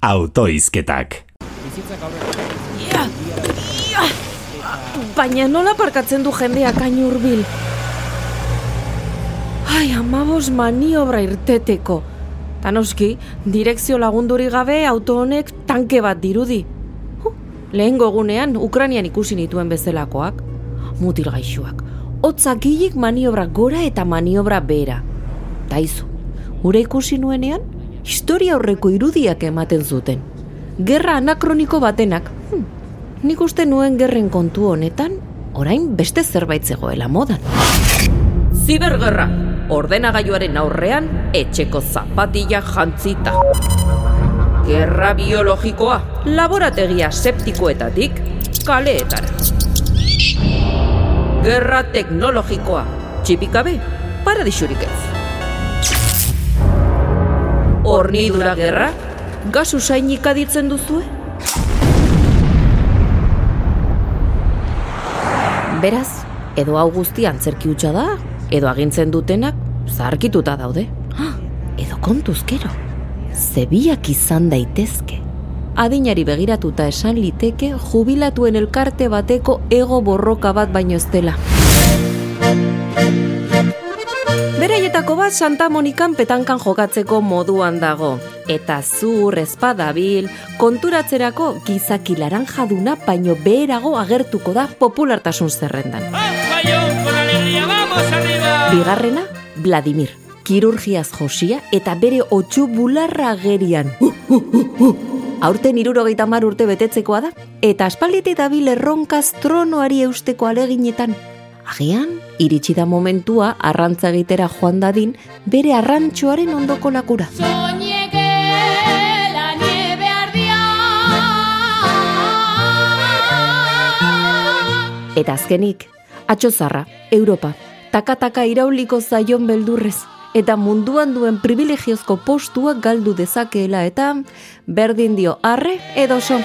autoizketak. Ia, ia. Baina nola parkatzen du jendeak hain hurbil? Ai, amabos maniobra irteteko. Tanoski, direkzio lagunduri gabe auto honek tanke bat dirudi. Huh, lehengo egunean ikusi nituen bezalakoak. Mutil gaixoak. Hotzak maniobra gora eta maniobra bera. Taizu, ure ikusi nuenean, historia horreko irudiak ematen zuten. Gerra anakroniko batenak. Hm, nik uste nuen gerren kontu honetan, orain beste zerbait zegoela modan. Zibergerra, ordenagailuaren aurrean etxeko zapatilla jantzita. Gerra biologikoa, laborategia septikoetatik kaleetara. Gerra teknologikoa, txipikabe, paradisurik ez. Hornidura gerra, gas usainik aditzen duzue? Beraz, edo hau guzti antzerki hutsa da, edo agintzen dutenak zaharkituta daude. Ha, edo kontuzkero, zebiak izan daitezke. Adinari begiratuta esan liteke jubilatuen elkarte bateko ego borroka bat baino ez dela. Beraietako bat Santa Monikan petankan jokatzeko moduan dago. Eta zur, espadabil, konturatzerako gizaki laranjaduna baino beherago agertuko da populartasun zerrendan. Bigarrena, Vladimir. Kirurgiaz josia eta bere otxu bularra agerian. Aurten irurogeita mar urte betetzekoa da, eta aspalditi dabil erronkaz tronoari eusteko aleginetan. Agian, iritsi da momentua arrantza egitera joan dadin, bere arrantxoaren ondoko lakura. Eta azkenik, atxozarra, Europa, takataka irauliko zaion beldurrez, eta munduan duen privilegiozko postuak galdu dezakeela eta berdin dio arre edo so.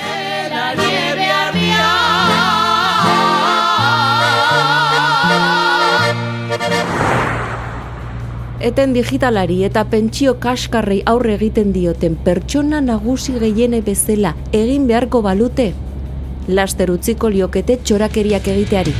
Eten digitalari eta pentsio kaskarrei aurre egiten dioten pertsona nagusi gehiene bezala egin beharko balute, laster utziko liokete txorakeriak egiteari.